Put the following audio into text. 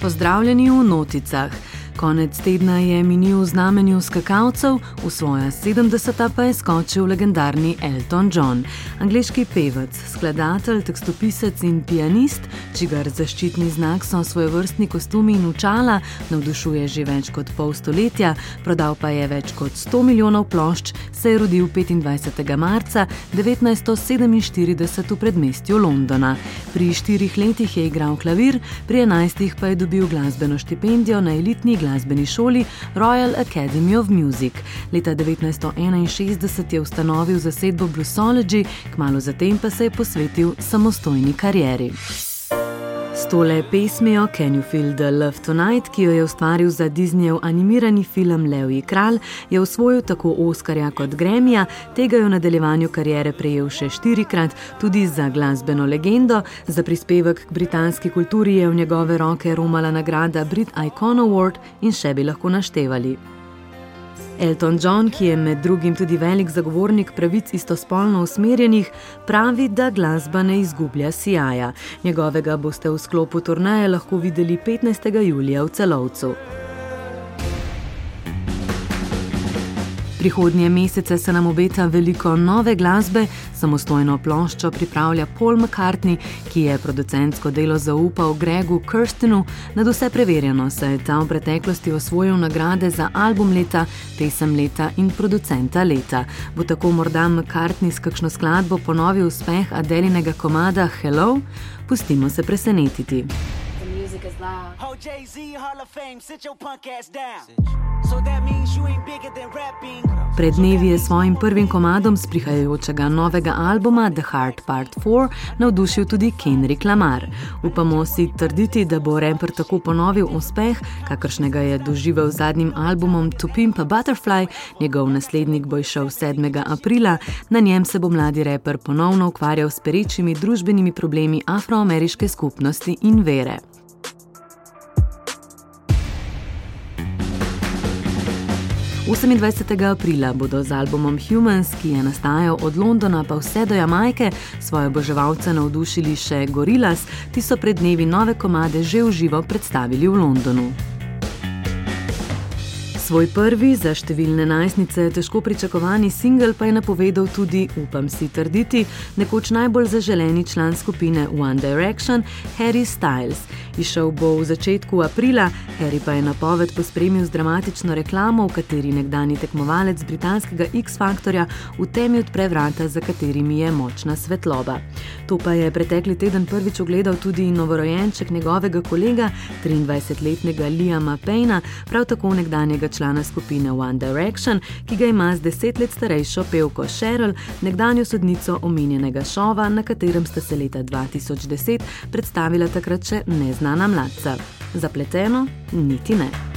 Pozdravljeni v noticah. Konec tedna je minil v znamenju skakalcev, v svoja 70. pa je skočil legendarni Elton John, angliški pevec, skladatelj, tekstopisec in pianist, čigar zaščitni znak so svojevrstni kostumi in učala, navdušuje že več kot pol stoletja, prodal pa je več kot 100 milijonov plošč, se je rodil 25. marca 1947 v predmestju Londona. Pri štirih letih je igral klavir, pri enajstih pa je dobil glasbeno štipendijo na elitni glasbeni šoli Royal Academy of Music. Leta 1961 je ustanovil zasedbo Bluesology, kmalo zatem pa se je posvetil samostojni karieri. S tole pesmijo Can You Feel the Love Tonight, ki jo je ustvaril za Disneyjev animirani film Levji kralj, je osvojil tako Oscarja kot Gremija, tega je v nadaljevanju kariere prejel še štirikrat, tudi za glasbeno legendo. Za prispevek k britanski kulturi je v njegove roke romala nagrada Brit Icon Award in še bi lahko naštevali. Elton John, ki je med drugim tudi velik zagovornik pravic istospolno usmerjenih, pravi, da glasba ne izgublja sijaja. Njegovega boste v sklopu turnaje lahko videli 15. julija v celovcu. Prihodnje mesece se nam obeta veliko nove glasbe, samostojno ploščo pripravlja Paul McCartney, ki je producentsko delo zaupal Gregu Kirstenu, nad vse preverjeno se je ta v preteklosti osvojil nagrade za album leta, pesem leta in producenta leta. Bo tako morda McCartney s kakšno skladbo ponovil uspeh Adelinega komada Hello? Pustimo se presenetiti. Oh, Jay-Z, Hall of Fame, sit your punk ass down. Pred dnevi je svojim prvim komadom z prihajajočega novega albuma The Heart Part 4 navdušil tudi Kendrick Lamar. Upamo si trditi, da bo raper tako ponovil uspeh, kakršnega je doživel z zadnjim albumom To Pimp a Butterfly, njegov naslednik bo išel 7. aprila, na njem se bo mladi raper ponovno ukvarjal s perečimi družbenimi problemi afroameriške skupnosti in vere. 28. aprila bodo z albumom Humans, ki je nastajal od Londona pa vse do Jamajke, svoje oboževalce navdušili še Gorillas, ti so pred dnevi nove komade že v živo predstavili v Londonu. Svoj prvi za številne najstnice težko pričakovani singel pa je napovedal tudi, upam si trditi, nekoč najbolj zaželeni član skupine One Direction, Harry Styles. Išel bo v začetku aprila, Harry pa je napoved pospremil z dramatično reklamo, v kateri nekdani tekmovalec britanskega X-Factorja v temi odpre vrata, za katerimi je močna svetloba. To pa je pretekli teden prvič ogledal tudi novorojenček njegovega kolega, 23-letnega Liama Payna, prav tako nekdanjega člana člana skupine One Direction, ki ga ima z deset let starejšo pevko Cheryl, nekdanjo sodnico omenjenega šova, na katerem sta se leta 2010 predstavila takrat še neznana mladca. Zapleteno? Niti ne.